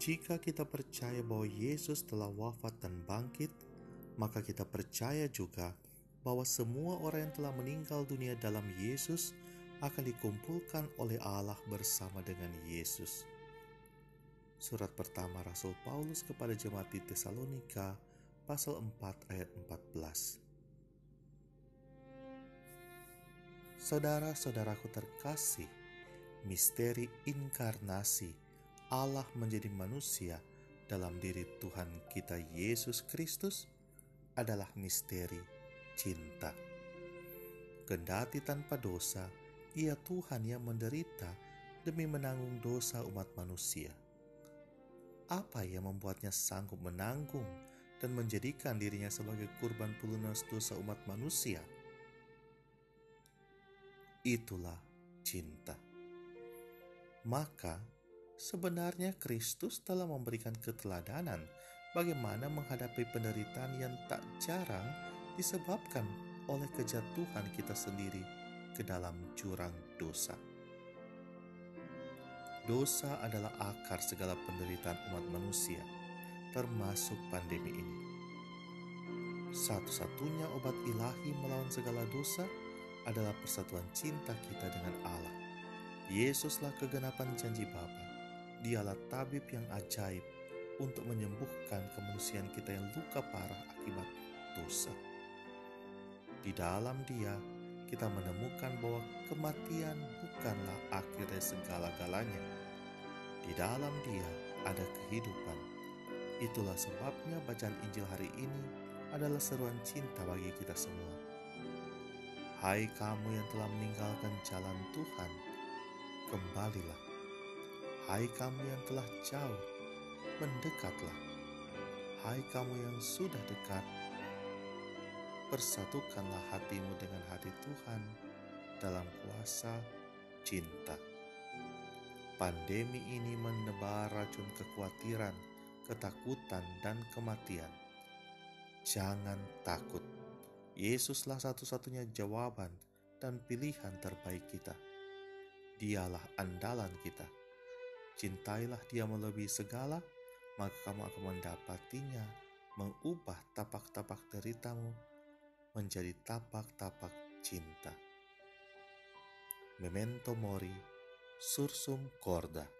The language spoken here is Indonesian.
Jika kita percaya bahwa Yesus telah wafat dan bangkit, maka kita percaya juga bahwa semua orang yang telah meninggal dunia dalam Yesus akan dikumpulkan oleh Allah bersama dengan Yesus. Surat pertama Rasul Paulus kepada jemaat di Tesalonika pasal 4 ayat 14. Saudara-saudaraku terkasih, misteri inkarnasi Allah menjadi manusia dalam diri Tuhan kita Yesus Kristus adalah misteri cinta. Kendati tanpa dosa, ia Tuhan yang menderita demi menanggung dosa umat manusia. Apa yang membuatnya sanggup menanggung dan menjadikan dirinya sebagai kurban pelunas dosa umat manusia? Itulah cinta. Maka, sebenarnya Kristus telah memberikan keteladanan bagaimana menghadapi penderitaan yang tak jarang disebabkan oleh kejatuhan kita sendiri ke dalam jurang dosa. Dosa adalah akar segala penderitaan umat manusia, termasuk pandemi ini. Satu-satunya obat ilahi melawan segala dosa adalah persatuan cinta kita dengan Allah. Yesuslah kegenapan janji Bapa Dialah tabib yang ajaib untuk menyembuhkan kemanusiaan kita yang luka parah akibat dosa. Di dalam Dia, kita menemukan bahwa kematian bukanlah akhirnya segala-galanya. Di dalam Dia ada kehidupan. Itulah sebabnya bacaan Injil hari ini adalah seruan cinta bagi kita semua. Hai kamu yang telah meninggalkan jalan Tuhan, kembalilah Hai kamu yang telah jauh, mendekatlah. Hai kamu yang sudah dekat, persatukanlah hatimu dengan hati Tuhan dalam kuasa cinta. Pandemi ini menebar racun kekhawatiran, ketakutan, dan kematian. Jangan takut. Yesuslah satu-satunya jawaban dan pilihan terbaik kita. Dialah andalan kita Cintailah dia melebihi segala, maka kamu akan mendapatinya mengubah tapak-tapak deritamu menjadi tapak-tapak cinta. Memento mori, sursum corda.